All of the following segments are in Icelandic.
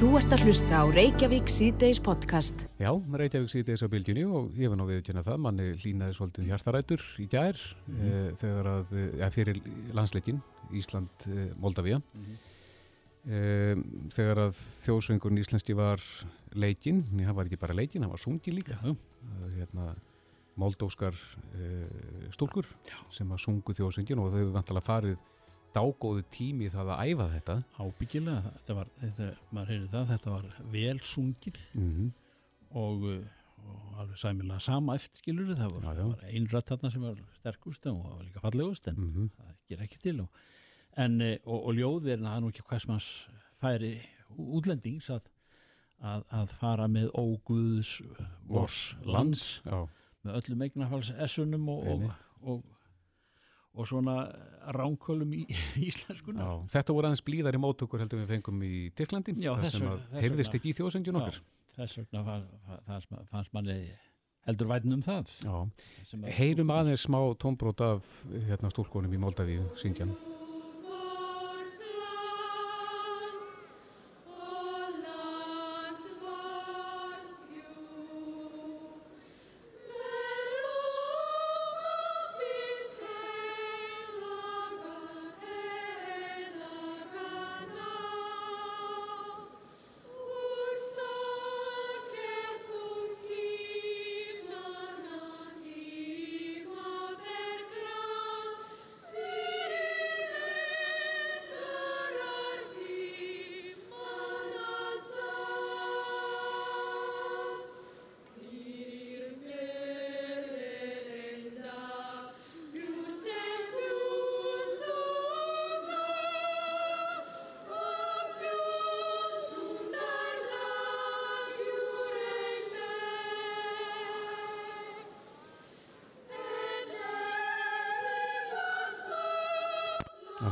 Þú ert að hlusta á Reykjavík síðdeis podcast. Já, Reykjavík síðdeis á bylginni og ég var nú viðkynna það, manni línaði svolítið hjartarætur í gær mm -hmm. e, þegar að, ja, fyrir landsleikin Ísland e, Moldavia mm -hmm. e, þegar að þjóðsvöngun íslenski var leikin, en það var ekki bara leikin, það var sungi líka Já. hérna, moldóskar e, stúlkur Já. sem að sungu þjóðsvöngin og þau hefur vantilega farið dágóðu tími í það að æfa þetta ábyggilega, þetta var, þetta, maður heyrði það, þetta var vel sungið mm -hmm. og, uh, og alveg sæmilega sama eftirgilur, það var, Já, já. var einrætt þarna sem var sterkust og var líka fallegust en Mm -hmm. það ger ekki til og, en, eh, og, og ljóðir, það er nú ekki hvað sem hans færi útlendings að, að, að fara með óguðs vors lands Já, með öllum eignafalls essunum og, og, svona ránkölum í íslenskuna Já, þetta voru aðeins blíðari móttökur heldur við fengum í Tyrklandi Já, þar sem að vegna. ekki í þjóðsöngjun okkar. Já, þess vegna fa- fa- fannst, ma- fannst manni heldur vætn um það. Að- Heyrum aðeins smá tónbrót af hérna, stúlkonum í Moldavíu syngjan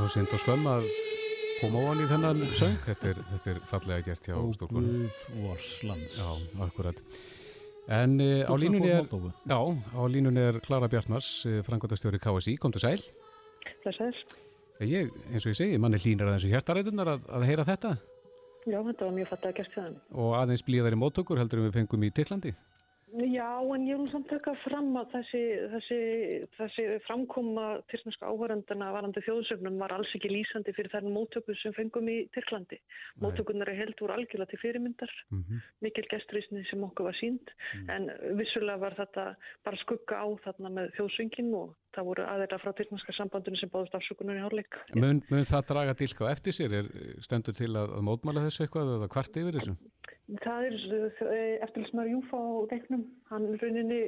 Nú synd og skömm að koma ofan í þennan söng. Þetta er, þetta er fallega gert hjá stúlkonum Óguð vors lands. Já, akkurat. En uh, á línunni er. Já, á línunni er Klara Bjartmars uh, frangvöldastjóri KSI, komdu sæl. Blessaður. Ég, eins og ég segi, manni hlýnar aðeins í hjartarætunar að, að heyra þetta. Já, þetta var mjög fatt að gert það. og aðeins blíðari móttökur heldur en við fengum í Tyrklandi Já, en ég vil samt taka fram að þessi, þessi, þessi framkoma tyrkneska áhörendana varandi þjóðsögnum var alls ekki lýsandi fyrir þær móttöku sem fengum í Tyrklandi. Móttökunar er held voru algjörlega til fyrirmyndar, mm -hmm. mikil gesturísni sem okkur var sínd, Mm. en vissulega var þetta bara skugga á þarna með þjóðsöngin og það voru aðeira frá tyrkneska sambandinu sem báðust afsökunar í hálfleik. mun, mun það draga dilka eftir sér? Er, stendur til að, að mótmæla þessu eitthvað eða kvart yfir þessu? Það er uh, eftirlismar Júfa á deiknum. Hann rauninni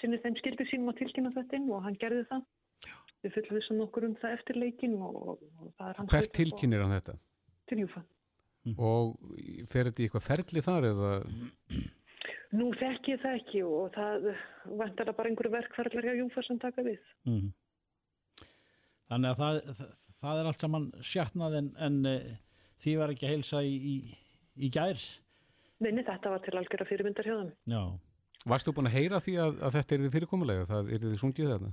sinni þeim skildi sínum að tilkynna þetta inn og hann gerði það. Við fullvissum okkur um það eftir leikin og, og það er hans Hvert tilkynir hann þetta? Til Júfa. Og fer þetta í eitthvað ferli þar eða Nú þekki ég það ekki og það vantar bara einhverju verkfærlar hjá Júfa sem taka við. Mhm. Þannig að það, það, það er allt saman sjatnað en, en uh, því var ekki að heilsa í, í, í gær Neini, þetta var til algjörða fyrirmyndar hjá þeim. Já, Varstu búin að heyra því að, að þetta er þið fyrirkomulega, það er þið sungið þarna?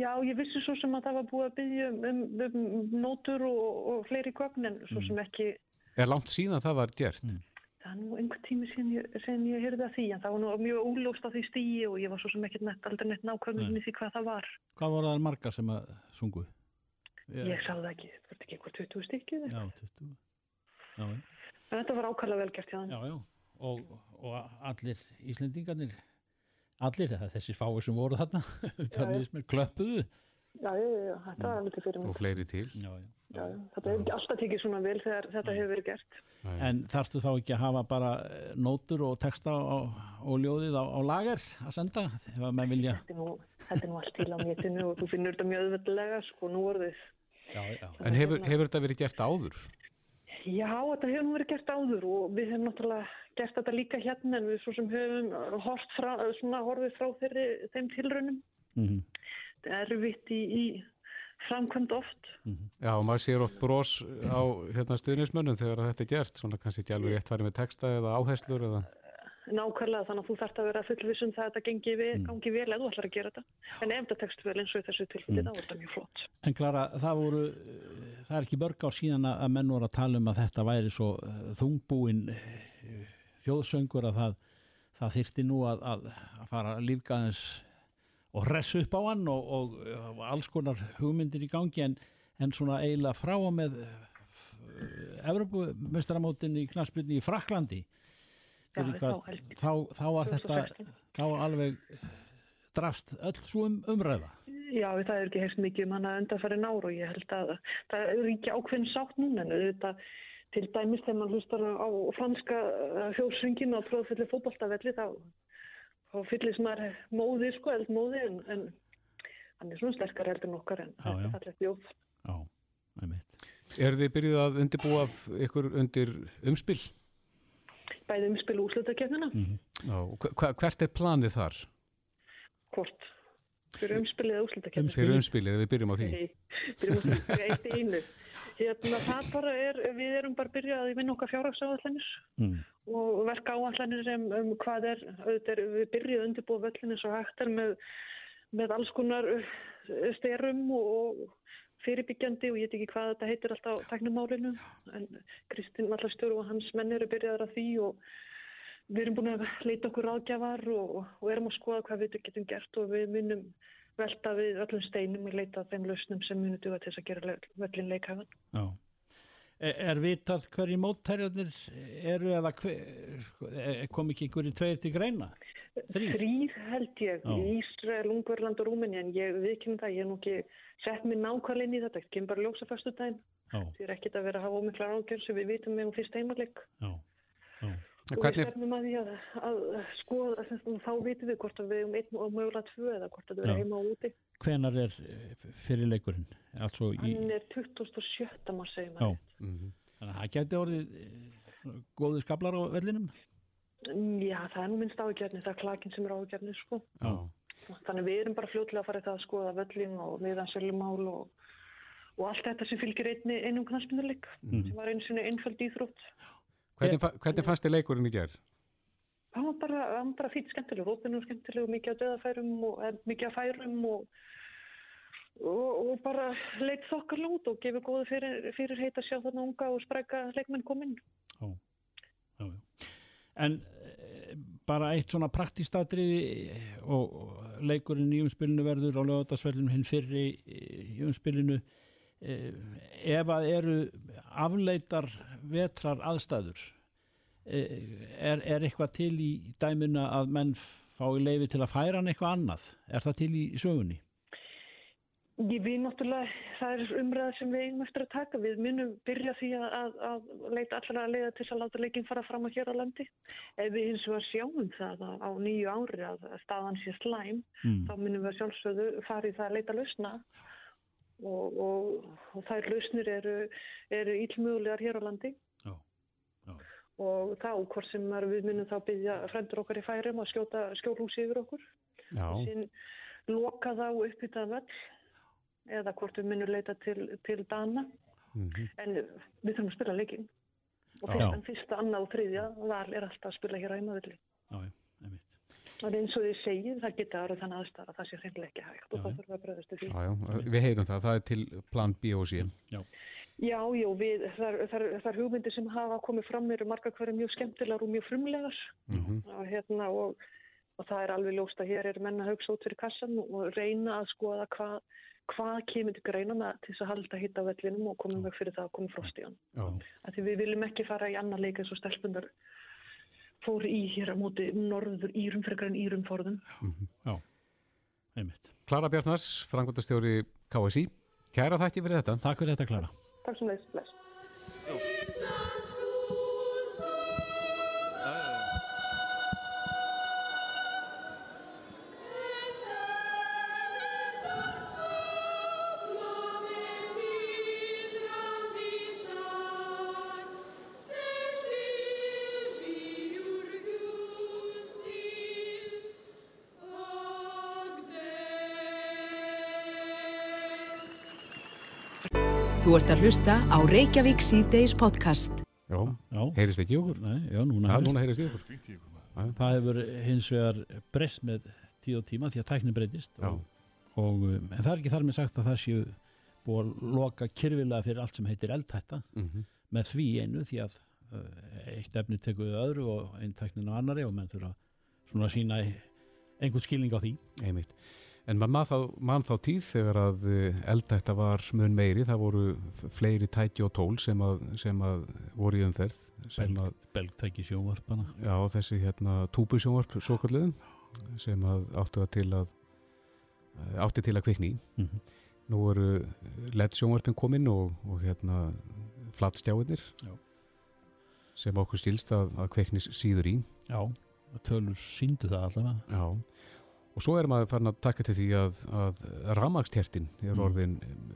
Já, ég vissi svo sem að það var búið að byggja um, um, um nótur og, og fleiri gögn en svo sem ekki, Er langt síðan það var gert? Mm. það er nú einhver tími sem ég, ég heyrði að því en það var nú mjög óljóst á því stíi og ég var svo sem ekki nett, aldrei nett nákvæmlega því hvað það var. hvað voru það margar sem að sungu? Ég sá það ekki, það var ekki eitthvað 20 stykkið. Já, 20 Já, En þetta var ákvæmlega velgert hjá þeim. já, já. Og, og allir Íslendingarnir allir, eða þessi fáið sem voru þarna þannig sem er klöppuðu Já, já, já, já, þetta var alveg fyrir Og mig. fleiri til? já, já. Já, já, þetta hefur ekki alltaf tekið svona vel þegar þetta hefur verið gert. En þarftu þá ekki að hafa bara eh, nótur og texta og, og ljóðið á, á lager að senda ef að menn vilja Þetta er nú, þetta er nú allt til á métinu og þú finnur þetta mjög auðvöldulega, sko, nú orðið. Já, já, En hefur, hefur þetta verið gert áður? Já, þetta hefur nú verið gert áður og við hefum náttúrulega gert þetta líka hérna en við svo sem höfum hort frá, svona horfið frá þeirri, þeim tilraunum. mm Þetta er erfitt í, í framkvæmd oft. Já, og maður sér oft bros á hérna, stuðnismönnum þegar þetta er gert, svona kannski ekki alveg rétt farið með texta eða áherslur eða... Nákvæmlega, þannig að þú þarft að vera fullvissum það að þetta gengi, ve gangi vel eða þú ætlar að gera þetta. En ef þetta tekst vel eins og þessu tilfelli, þá er þetta mjög flott. En Klara, það voru, eh, það er ekki mörg ár síðan að menn voru að tala um að þetta væri svo eh, þungbúin eh, þjóðsöngur að það, það þyrfti nú að, að, að fara aðeins og hressa upp á hann og, og, og alls konar hugmyndir í gangi en, en svona eiginlega frá með Evropamestramótin í knarsbyrni í Fraklandi fyrir þá hvað- þá, þá var þetta 2016. þá alveg drafst öll svo um umræða Já, það er ekki heyrst mikið um hana undanfæri náru og ég held að það er ekki ákveðin sátt núna en þetta til dæmis þegar maður hlustar á franska hjósringin og tróðfyllir fótballtafelli þá, þá fyllist maður móði, sko, eld móði en, en hann er svona sterkar heldur en okkar en Já, já. er fallegt ljóð. Já, einmitt Er þið byrjuð að undirbúa ykkur undir umspil? Bæði umspil og úrslutakefnina, Mhm. Já, hva, hvert er planið þar? hvort. Fyrir umspil eða úrslutakefnina. Fyrir umspilið, við byrjum á því. Byrjum að fyrir eitt í einu. Hérna, það bara er, við erum bara byrjað að vinna okkar fjárhagsáallanir mm. og verka áallanir um, um hvað er, er við byrjuð undirbúið völlinu svo hægt er með, með alls konar uh, styrum og, og fyrirbyggjandi og ég veit ekki hvað þetta heitir alltaf tæknumálinu en Kristinn Vallarstjóru og hans menn eru byrjaðar að því og við erum búin að leita okkur ráðgjafar og, og erum að skoða hvað við getum gert og við munum velta við öllum steinum og leita þeim lausnum sem munum duga til að gera völlin leikhafan. Já. Er, er vitað hverju móttærjarnir eru eða hver, sko, kom ekki einhverju tveir til greina? Þrír? Þrýr held ég, Já. Ísrael, Ungverland og Rúmeni en ég viðkynna það, ég hef nú ekki sett mér nákvæmlega inn í þetta, kemur bara ljósa fyrstu daginn, Já, því er ekkit að vera að hafa ómiklar ágjör sem við vitum með um fyrst já, og við Hvernig, stefnum að því að, að skoða, þá vitum við hvort að við um einn og mögulega tvö eða hvort að við erum heima og úti. hvenar er eh, fyrir leikurinn? Altså í, Hann er 27. maður segjum Já. að. Mhm. þannig að það geti orðið eh, góðu skablar á vellinum? Já, það er nú minnst ágjörni, það er klakin sem er ágjörni, sko. Já. Þannig við erum bara fljótlega að fara í það að skoða völlin og viðansölumál og, og allt þetta sem fylgir einni, einum knaspinnuleik Mhm. sem var einu sinni einföld íþrótt. Hvernig, fa- hvernig fannst þið leikurinn í gerð? Það var bara, bara fýtt skemmtileg, rópinu og skemmtileg og mikið á döðafærum og er, mikið á færum og, og, og bara leitt þokkar lút og gefið góðu fyrir, fyrir heit að sjá þarna unga og spræka leikmenn kominn. Já, já, já. En eh, bara eitt svona praktískt atriði eh, og, leikurinn í umspilinu verður á lögatarsverðinu hinn fyrri eh, í umspilinu eh, ef að eru afleitar vetrar aðstæður eh, er, er eitthvað til í dæmuna að menn fái leifi til að færa hann eitthvað annað? Er það til í sögunni? Ég við náttúrulega, það er umræða sem við eigum eftir að taka. Við munum byrja því að, að, að leita allra að leiða til að láta leikin fara fram á hér á landi. Ef við hins vegar sjáum það að á nýju ári að að staðan sé slæm, Mm. þá munum við að sjálfsögðu fara í það að leita lausna og, og, og þær lausnir eru, eru íllmögulegar hér á landi. Já, já. Og þá, hvort sem við munum þá byggja frendur okkar í færum og skjóta skjólhúsi yfir okkur Já. sín loka þá upp í það völl eða hvort við minnum leita til, til Dana Mhm. en við þurfum að spila leikin og fyrst, en fyrsta, annað og þriðja val er alltaf að spila hér á heimavilli Já, já, einmitt. og eins og þið segið, það geta árið þannig aðstæða að það sé hreinlega ekki hægt og Já, það þurfum að bröðast við því. Já, já, við heyrum það, það er til plan B og C. Já, já, við, þar, þar, þar hugmyndir sem hafa komið fram eru margar hverju mjög skemmtilegar og mjög frumlegar Mhm. og, hérna, og, og það er alveg ljóst að hér er menn að hugsa út fyrir kassan og reyna að skoða hvað hvað kemur til greinana til þess að halda hitt á vellinum og komum veg fyrir það að koma frost í hann. Já. Af Því við viljum ekki fara í annar leik eins og stelpundar fóru í hér á móti norður írum frekar en írum forðum. Já, einmitt. Klara Bjarnars, frangvöldastjóri KSI. Kæra þakki fyrir þetta. Takk fyrir þetta, Klara. Takk sem leiðist, Þú ert að hlusta á Reykjavík síðdeis podcast. Já, Já, heyrist ekki okkur? Nei, já núna Já, heyrist. núna heyrist í okkur. Það hefur hins vegar breyst með tíð og tíma því að tæknin breytist Já. og, og, um, en það er ekki þar með sagt að það séu búið að loka kyrfilega fyrir allt sem heitir eldhætta mm með því einu því að uh, eitt efni tekur við öðru og einn teknin á annari og menn þurfa svona að sína einhvern skilning á því einmitt. En maður man þá, man þá tíð þegar að eh, eldætta var mun meiri, það voru fleiri tæki og tól sem að, sem að voru í umferð, belgtæki sjónvarpana já, þessi hérna túbusjónvarp svo kalluðum, sem að áttu að til að, eh, átti til að kvikni mm -hmm. Nú eru LED sjónvarpin komin og, og hérna flatstjáinir Já. sem okkur stílst að, að kveiknis síður í. Já, tölur síndu það allavega Já. Og svo er maður farin að taka til því að, að ramagstjertin er Mm. orðin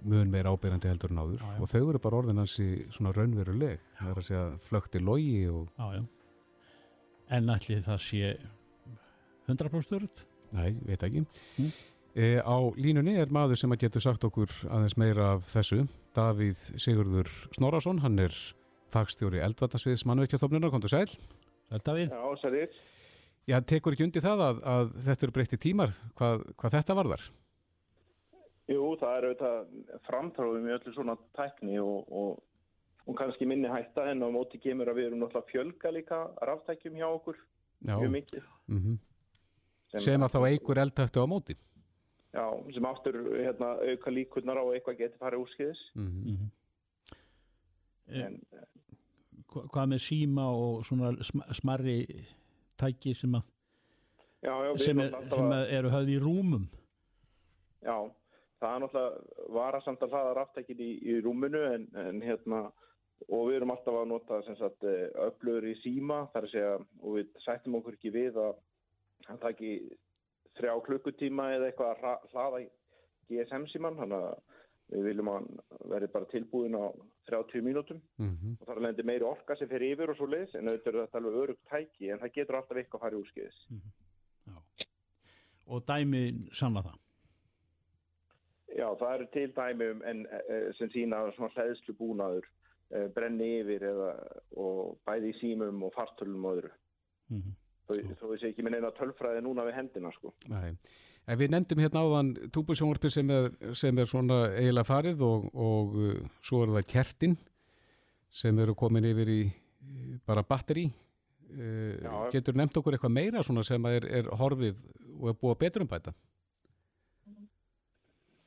mun meira ábyrjandi heldur en áður Já, já. og þau eru bara orðin hansi svona raunveruleg. Það er að segja flökti logi og, Já, já En ætli það sé 100% örut? næ, veit ekki. Mm. E, á línunni er maður sem að getur sagt okkur aðeins meira af þessu. Davíð Sigurður Snorarsson, hann er fagstjóri eldvartasviðs mannveikjastofnunar, komdu sæl. Þetta við? Já, sælir. Já, tekur ekki undir það að, að þetta eru breytti tímar, hvað, hvað þetta varðar? Jú, það er auðvitað framtráðum í öllu svona tækni og, og, og kannski minni hætta en á móti kemur að við erum náttúrulega fjölga líka ráftækjum hjá okkur Já, mjög mikið. mm sem að þá eigur eldhættu á móti. Já, sem aftur hérna, auka líkurnar á að eitthvað geti farið úrskiðis. Mm Mm En, Hvað með síma og svona sm smarri tæki sem, að, já, já, sem, er, sem að, eru höfð í rúmum? já, það er náttúrulega varasamt að hlaða ráftækin í, í rúminu en, en hérna, og við erum alltaf að nota sagt öflur í síma þar að segja, og við sættum okkur ekki við að hann taki þrjá klukkutíma eða eitthvað að hlaða GSM síman, þannig að við viljum að verði bara tilbúin á 30 mínútum -hmm. og það er lendi meiri orka sem fer yfir og svo leiðis en auðvitað er þetta alveg örugt tæki en það getur alltaf eitthvað að fara í úrskiðis. Og dæmi sanna það? Já, það eru til dæmi um en, eh, sem sína svona hlæðslu búnaður eh, brenni yfir eða, og bæði í símum og fartölum og öðru. Mm -hmm. Þó, þó við sé ekki með neina tölfræði núna við hendina sko. Nei. En við nefndum hérna áðan túbusjónvarpi sem sem er svona eiginlega farið og, og uh, svo er það kertin sem eru komin yfir í í bara batteri. Uh, Já. getur nefnt okkur eitthvað meira svona sem er, er horfið og er búið að betur um bæta?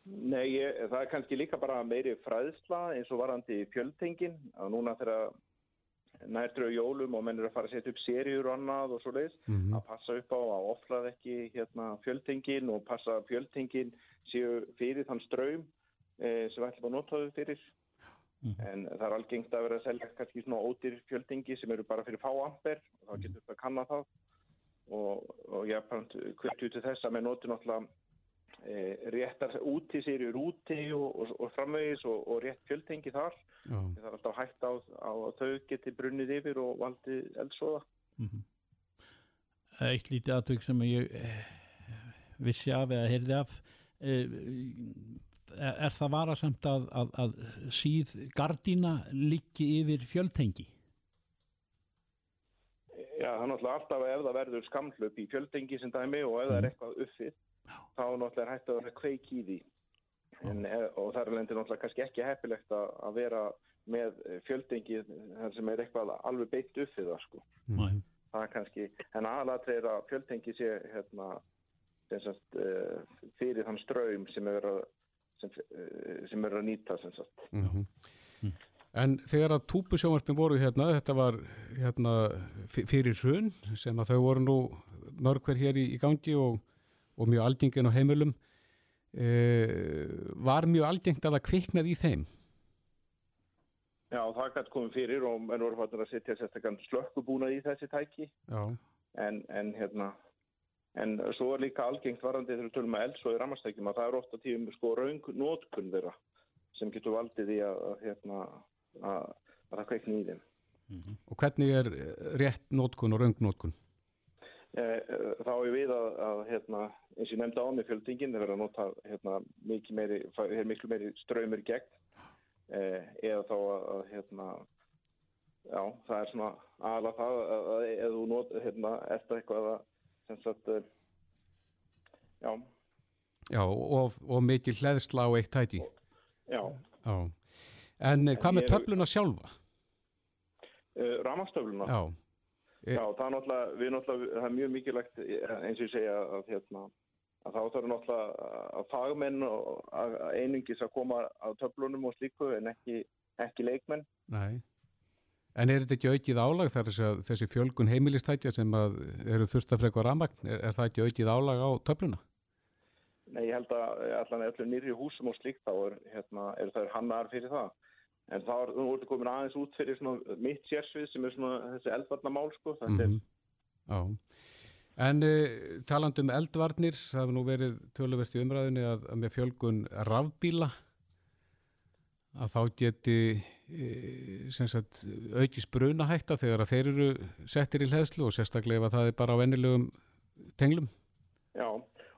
Nei, ég, það er kannski líka bara meiri fræðsla eins og varandi fjöldtengin og núna þegar nærtur á jólum og menn eru að fara að setja upp seríur og annað og svo leiðis Mm að passa upp á að oflað ekki hérna, fjöldtengin og passa að fjöldtengin séu fyrir þann ströym eh, sem ætlum að nota þau fyrir. Mhm. en það er algengt að vera að selja kannski svona ódýr fjöldtengi sem eru bara fyrir fá amper og þá getur við að kanna það. Og, og ég er hverju til þess að með noti náttúrulega réttar úti sér í rúti og, og, og framvegis og, og rétt fjöldtengi þar það er alltaf hægt á, að þau geti brunnið yfir og valdið eldsóða Mhm. Eitt lítið aðtök sem ég eh, vissi af eða heyrði af eh, er, er það varasamt að, að, að síð gardína liggi yfir fjöldtengi? Já, það er alltaf ef það verður skamhlaup í fjöldtengi sem dæmi og ef það er eitthvað uppið þá er náttúrulega hægt að vera kveik í því en, e- og það er lendir náttúrulega kannski ekki heppilegt að, að vera með fjöldtengi þar sem er eitthvað alveg beitt uppið það sko. Mm. Það er kannski, en aðalatrið er að fjöldtengi sé hérna sem sagt, uh, fyrir þann ströym sem er að sem, uh, sem er að nýta sem sagt. Mm En þegar að túbusjónvarpin voru hérna, þetta var hérna fyrir hrun sem að þau voru nú mörg hver hér í, í gangi og, og mjög algengin á heimilum e, var mjög algengt að það kviknaði í þeim. Já, það gæti komið fyrir og menn voru fattur að setja sérstaklega slökkubúnað í þessi tæki Já, en, en hérna en svo er líka algengt varandi þegar við tölum með elds og í ramastækjum að það er ofta tíum sko raung nótkun þeirra sem getur valdið í að, að hérna að, að það kveikni í þeim. og hvernig er eh, rétt nótkun og röngnótkun? Eh, eh, þá er við að, að hérna, eins og nefndi á með fjöldingin verða að nota hérna, mikið meiri, er miklu meiri ströymur gegn eh, eða þá að, að hérna, já, það er svona aðalega það að, ef þú not, hérna, eftir eitthvað að sem sagt, eh, já, Já, og, og mikil hleðsla á eitt tæki. Já. Já. En hvað með töfluna sjálfa? Ramastöfluna? Já. Já, það er náttúrulega, við náttúrulega, það er mjög mikilvægt eins og ég segja að hérna, að þá þarf náttúrulega að fagmenn og að einungis að koma að töflunum og slíku en ekki, ekki leikmenn. Nei. En er þetta ekki aukið álag þar þessi fjölgun heimilistætja sem eru þurftafreg og ramagn, er, er það ekki aukið álag á töfluna? Nei, ég held að allan öllu nýri húsum og slíkt þá er, hérna, er það hannar fyrir það. En þá er það komin aðeins út fyrir mitt sérsvið sem er þessi eldvarnamál sko. Mm -hmm. Já, en uh, taland um eldvarnir, það hefur nú verið töluvert í umræðinni að, að með fjölgun rafbíla að þá geti uh, sagt, auki sprunahætta þegar að þeir eru settir í hlæðslu og sérstaklega ef það er bara á ennilegum tenglum. Já,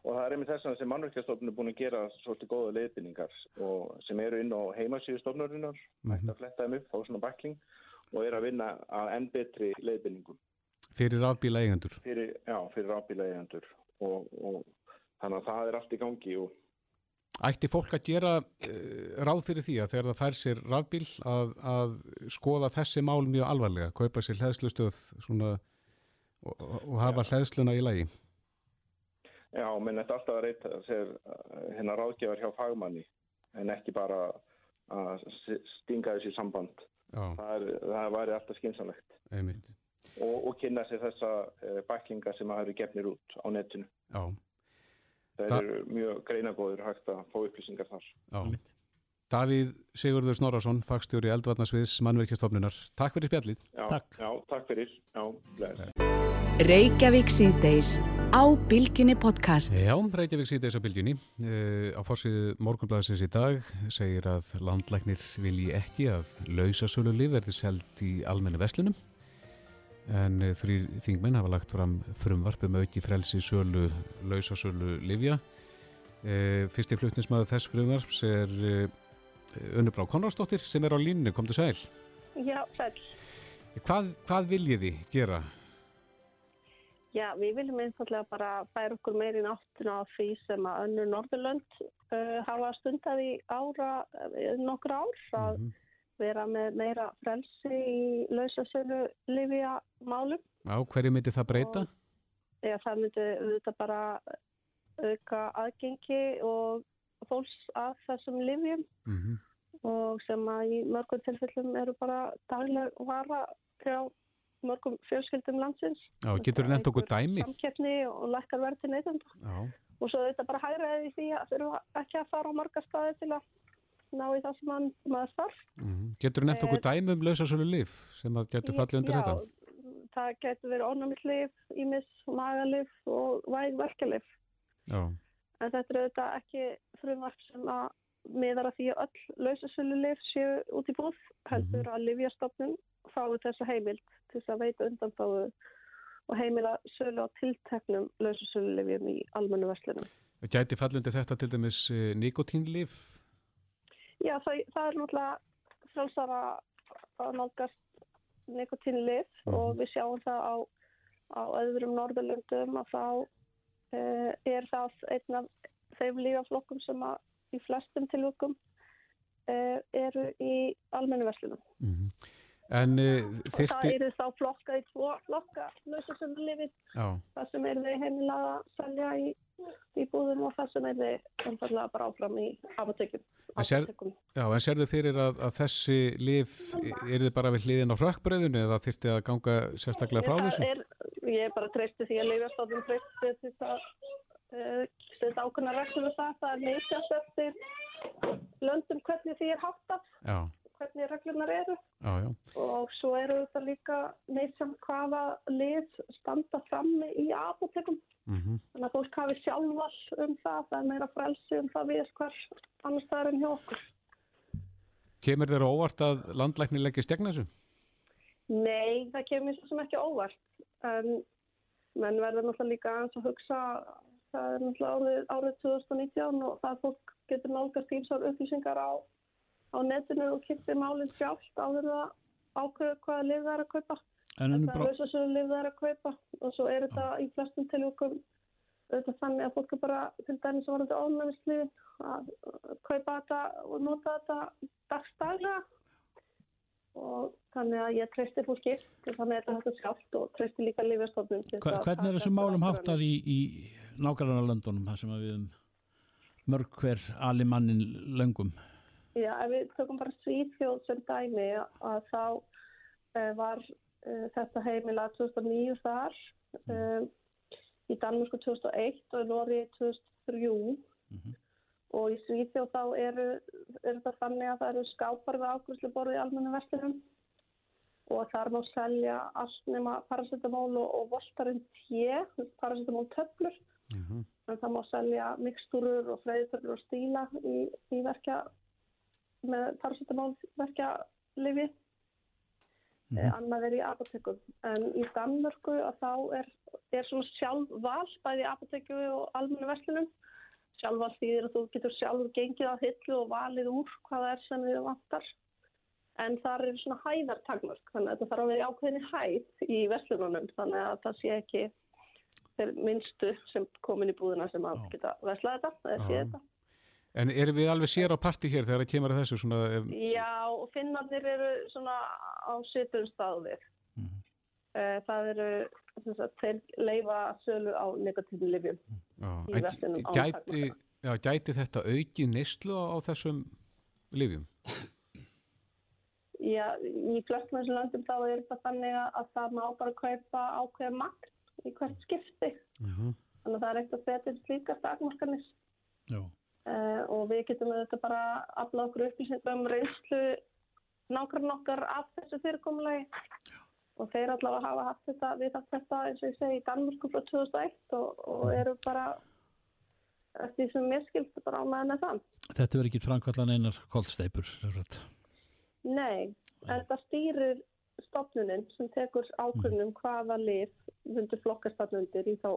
og það er einmitt þess að sem mannverkjastofnun er búin að gera svolítið góða leiðbynningar og sem eru inn á heimasíðustofnurinnar mm -hmm. að fletta þeim upp á svona bakling og er að vinna að enn betri leiðbynningum. Fyrir rafbíla eigendur? Fyrir, já, fyrir rafbíla eigendur og, og þannig að það er allt í gangi og Ætti fólk að gera uh, ráð fyrir því að þegar það fær sér rafbíl að, að skoða þessi mál mjög alvarlega, kaupa sér hlæðslustöð svona, og, og hafa hlæðsluna í lagi? Já, menn þetta alltaf að reyta sér hérna ráðgjafar hjá fagmanni en ekki bara að stinga þessi samband. Það, er, það væri alltaf skynsanlegt. Og, og kynna sér þessa uh, bæklinga sem að eru gefnir út á netinu. Já. Það eru mjög greinagóður hægt að fá upplýsingar þar. Já. Davíð Sigurður Snorarsson, fagstjóri Eldvarnasviðs mannverkjastofnunar. Takk fyrir spjallið. Já, takk. Já, takk fyrir. Já, Reykjavík síðdeis á Bilginni podcast. Já, Reykjavík síðdeis á Bilginni. Uh, á fórsið morgunblæðsins í dag segir að landlæknir vilji ekki að lausasölu liv verði seld í almennu veslunum. En uh, þrý þingmenn hafa lagt fram frumvarp um auki frelsi sölu lausasölu livja. Uh, fyrsti flutnismæðu þess frumvarps er Unnubrá Konradsdóttir sem er á línu. Kom til sæl. Já, sæl. Hvað, hvað viljið þið gera? Já, við viljum einfallega bara færa okkur meirinn áttuna á því sem að önnur Norðurlönd uh, hafa stundað í ára, nokkur ár að mm -hmm. vera með meira frelsi í lausasölu livja málum. Já, hverju myndi það breyta? Og, ja, það myndi þetta bara auka aðgengi og fólks að þessum livjum mm -hmm. og sem að í mörgum tilfellum eru bara dagleg vara til mörgum fjölskyldum landsins. Já, getur þú nefnt okkur dæmi? Samkeppni og lækkar verði. Já. Og svo þetta bara hægraði því að þurfa ekki að fara á margar staði til að ná í það sem mann, maður þarf. Mm -hmm. Getur þú nefnt okkur dæmi um lausasölu líf sem að getur fallið undir já, þetta? Já, það getur verið ónæmiðlif, ímis, magalif og vægverkelif. Já. En þetta er auðvitað ekki frumvarp sem að miðar að því að öll lausasölu líf séu út í búð, heldur mm -hmm. að livjastofnun fái þessa heimild til þess að veita undanfáðu og heimila sölu á tilteknum laususölulefjum í almennu verslunum. Gæti fallundi þetta til dæmis nikotínlif? Já, það, það er náttúrulega frálsara að nálgast nikotínlif mm -hmm. og við sjáum það á, á öðrum norðurlöndum að þá uh, er það einn af þeim lífaflokkum sem að í flestum tilvökkum uh, eru í almennu verslunum. En uh, þyrti... Það eru þá flokka í tvo flokka lausasöndulifin. Það sem er þið heimilega að selja í, í búðum og það sem er þið einfallega bara áfram í apotekum. En, sér, já, en þið fyrir að, að þessi lif, er þið bara við hliðin á rökkbröðinu eða þyrti að ganga sérstaklega frá þessu? Er, ég er bara treysti því að lifjastofnum treysti þetta uh, þetta ákveðna reglum og það, það er neysjast eftir löndum hvernig því er háttað. Já hvernig reglunar eru já, já. og svo eru þetta líka neyðsam hvaða lið standa frammi í apotekum mm -hmm. þannig að fólk hafi sjálfvall um það það er meira frelsi um það við hver annars það er enn hjá okkur Kemur þeirra óvart að landlækni leggir stegna þessu? Nei, það kemur svo sem ekki óvart en menn verður náttúrulega líka aðeins að hugsa það er náttúrulega árið, árið 2019 og það fólk getur nálgast ímsar upplýsingar á á netinu og kippi málinn sjálft áður að ákveða hvaða lið það er að kaupa. Það er þess að lið það er að kaupa og svo er þetta í flestum tilvægum þannig að fólk er bara til dæmis að varandi ofnæmislu að kaupa þetta og nota þetta dagstaglega og þannig að ég treysti fólki þannig að þetta hægt að sjátt og treysti líka lífjastofnum. Hvernig er þessum málum háttað í, í nákvæmlega löndunum þar sem við mörg hver alimannin löngum? Já, ef við tökum bara Svíðfjóð sem dæmi að þá uh, var uh, þetta heimila 2009 þar, uh, í Danmúrsku 2001 og í Nóri 2003 mm -hmm. og í Svíðfjóð þá eru, eru það þannig að það eru skápar við ákvæmslu borðið í almennu vestinum og þar má selja allt nema paracetamól og, og voltarinn tje, paracetamól töflur. Mm -hmm. En það má selja mikstúrur og freyðtöflur og stíla í, í verkja með paracetamól verkja lifi. Mm -hmm. Annað er í apotekum. En í Danmörku að þá er, er svona sjálfval bæði apoteku og almennu verslinum. Sjálfval þýðir að þú getur sjálfur gengið á hillu og valið úr hvaða er sem þið vantar en þar er svona hæðartakmörk þannig að þetta þarf að vera ákveðinni hæð í verslununum þannig að það sé ekki þeir minnstu sem komin í búðina sem að geta veslað þetta eða sé þetta. En erum við alveg sér á parti hér þegar það kemur að þessu svona? Ef... Já, og finnarnir eru svona á sittum staðir. Mm -hmm. Það eru að þeir leifa sölu á negatífum livjum í verslunum á takmörka. Já, gæti þetta aukið neyslu á þessum livjum? Já, í flestum þessum löndum þá er þetta þannig að það má bara kaupa ákveða makt í hvert skipti. Uh -huh. Þannig að það er ekkert að setja slíka stakmarkanis. Uh, og við getum þetta bara að afla okkur upplýsingum um reynslu nákvæmlega okkar af þessu fyrirkomulegi. Og þeir allavega hafa haft þetta, við haft þetta eins og ég segi í Danmurku frá 2001 og, og eru bara eftir því sem mér skilst bara á meðan það. Þetta verður ekki framkvallan einar sagt. Nei, þetta stýrir stofnuninn sem tekur ákveðnum hvaða lif hundur flokkast allir í þá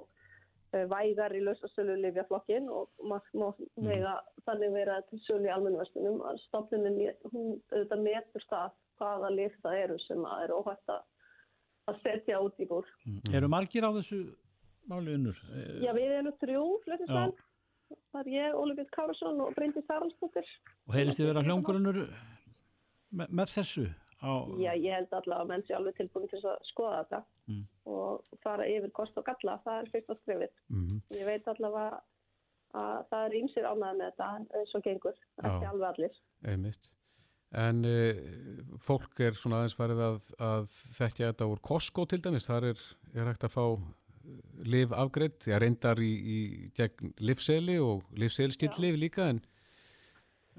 vægar í lausasölu lifjaflokkin og maður mega þannig vera til sölu í almennaverstunum að stofnuninn hún auðvitað metur stað hvaða lif það eru sem að er óhægt að setja út í búr. Mm. Eru margir á þessu máli unnur? Já, við erum þrjú fluttismenn. Það er ég, Óli Björn Kárasson og Bryndi Saralstóttir. Og heyrist þið vera hljómgrunnur Me, með þessu? Á... Já, ég held allavega að menn sé alveg tilbúin til að skoða þetta mm. og fara yfir kost og galla, það er fyrst á skrifið. Mm -hmm. Ég veit allavega að það er ímsir ánæðið með þetta eins og gengur, ekki alveg allir. Einmitt. En uh, fólk er svona aðeins farið að, að þekkja þetta úr Costco til dæmis, þar er, er hægt að fá liv afgreitt, ég reyndar í, í gegn livseli og livselskill liv líka en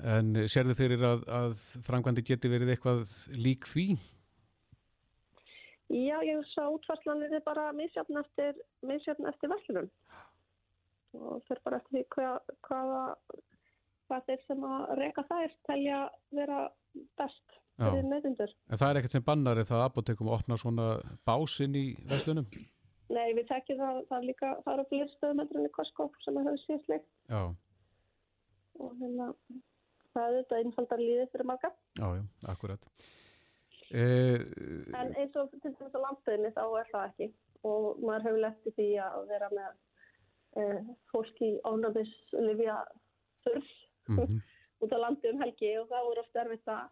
En sérðu fyrir að, að framkvæmdi geti verið eitthvað lík því? Já, ég sá útvarslanir er bara misjafn eftir, eftir verðlunum og fyrir bara eftir því hvað, hvaða hvað þeir sem að reyka þær telja vera best fyrir meðundur. En það er ekkert sem bannar er það að apotekum opna svona básinn í verðlunum? Nei, við tekjum það, það líka, það eru fyrir stöðmætturinn í Korskóp sem það hefur síðsleikt. Já. Og hérna það er þetta einfaldar líðið fyrir marga. Já, já, akkurat. Eh, en eins og til þess að landstöðinni þá er það ekki og maður hefur lett í því að vera með eh, fólk í ánöfnislifja þurf mm -hmm. út á landi um helgi og það voru oft erfitt að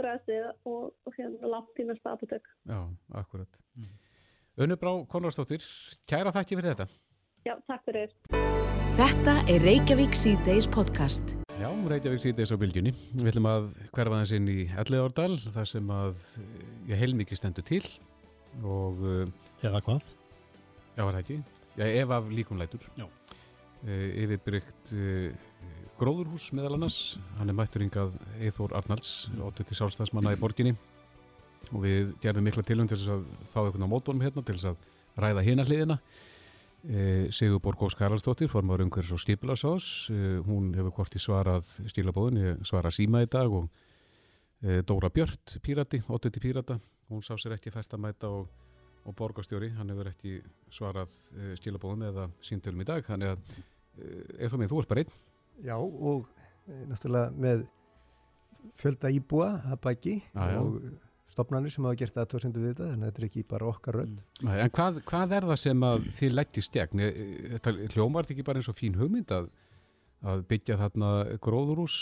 bregðið og, og hérna langt í næsta apotek. Já, akkurat. Mm. Önnubrá Konradsdóttir, kæra þakki fyrir þetta. Já, takk fyrir. Þetta er Reykjavík C-Days podcast. Já, Reykjavík síðdeis á bylgjunni. Við ætlum að hverfa þess inn í Elliðárdal, þar sem að ég heilmikið stendur til og... Eh, Eða hvað? Já, var það ekki. Já, ef af líkumlætur. Já. Uh, yfirbyrgt gróðurhús meðal annars. Hann er mættur yngað Eithór Arnalds, 80 sálstafsmanna í borginni og við gerðum mikla tilum til þess að fá einhvern á mótónum hérna til þess að ræða hina hliðina Sigur Borgós Karalsdóttir, formar umhverfs og skipilarsás, e, hún hefur korti svarað stílabóðin, svara síma í dag og e, Dóra Björn, pírati, 80 pírata, hún sá sér ekki fært að mæta og, og borgastjóri, hann hefur ekki svarað stílabóðin eða síntölum í dag, þannig að ef þú með, þú ert bara einn. Já og náttúrulega með fjölda íbúa að baki og stopnarnir sem hafa gert aðtöðsendu við þetta, þannig að þetta er ekki bara okkar rönd. Nei, En hvað, hvað er það sem að þið leggist gegn? Eh, Þetta hljómar þetta ekki bara eins og fín hugmynd að, að byggja þarna gróðurús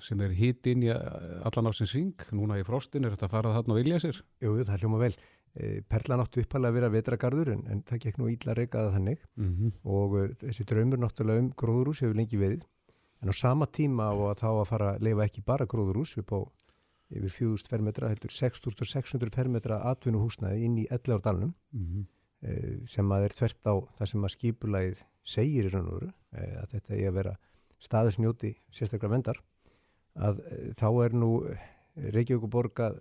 sem er hitt inn í allan ásins ring. Núna í frostin er þetta að fara þarna og vilja sér. Jú, það hljóma vel. Eh, Perlan áttu uppalega að vera vetragarður en, en það gekk nú ítla reykaða þannig Mm -hmm. og þessi draumur náttúrulega um gróðurús hefur lengi verið en á sama tíma og að þá að fara að leifa ekki bara gróðurús upp á yfir 4000 fermetra, heldur 6600 fermetra atvinnuhúsnaði inn í 11 árdalunum Mm -hmm. uh, sem að er tvert á það sem að skipulagið segir í raun og veru uh, að þetta er að vera staðisnjóti sérstaklega vendar að uh, þá er nú Reykjavík og Borg að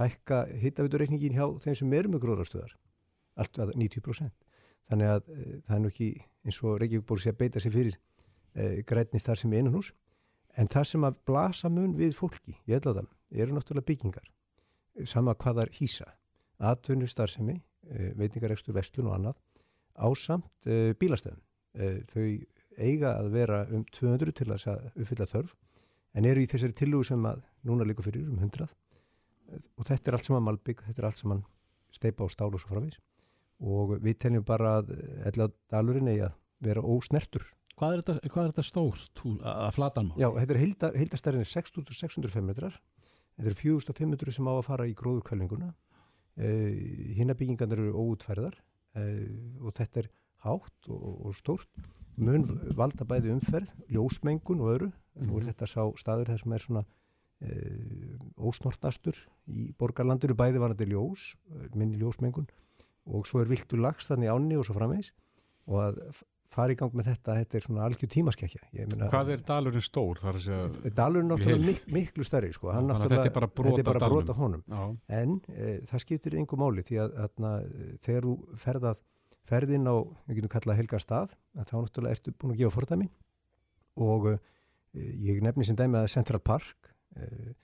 hækka hittaviturreikningin hjá þeim sem eru með gróðarstöðar allt að 90% þannig að e, það er nú ekki eins og Reykjavík búið sér að beita sér fyrir e, grænist þar sem er innan hús en það sem að blasa mun við fólki í Elladal eru náttúrulega byggingar sama hvað þar hýsa atvinnu starfsemi, e, veitingarekstur vestlun og annað ásamt e, bílastæðum e, þau eiga að vera um 200 til að uppfylla þörf en eru í þessari tillugu sem að núna líka fyrir um 100 og þetta er allt saman malbygg, þetta er allt saman steipa og stál og svo framvís og við teljum bara að eða dalurinn eigi að vera ósnertur Hvað er þetta, hvað er þetta stórt að flatan má? Já, þetta er heilda, heildastærinn 6605 metrar. Þetta er 4500 sem á að fara í gróðurkvælinguna uh, hinnabyggingarnir eru óutfærðar uh, og þetta er hátt og, og stórt. Mun valda bæði umferð, ljósmengun og öðru, nú er þetta sá staður þar sem er svona uh, ósnortnastur í borgarlandinu bæði varandi ljós, eh, minni ljósmengun og svo er viltu lags þannig áni og svo framvegs og að fara í gang með þetta, þetta er svona algjör meina- Hvað er dalurinn stór? Dalurinn náttúrulega mik miklu stærri sko. Hann Þannig að þetta er bara brot þetta er bara af brot dalnum. af honum. Já, en e, það skiptir einhver máli því að atna, þegar þú ferðað ferðin á, við getum kallað helga stað að þá náttúrulega ertu búin að gefa fordæmi. Og e, ég nefni sem dæmi að Central Park e,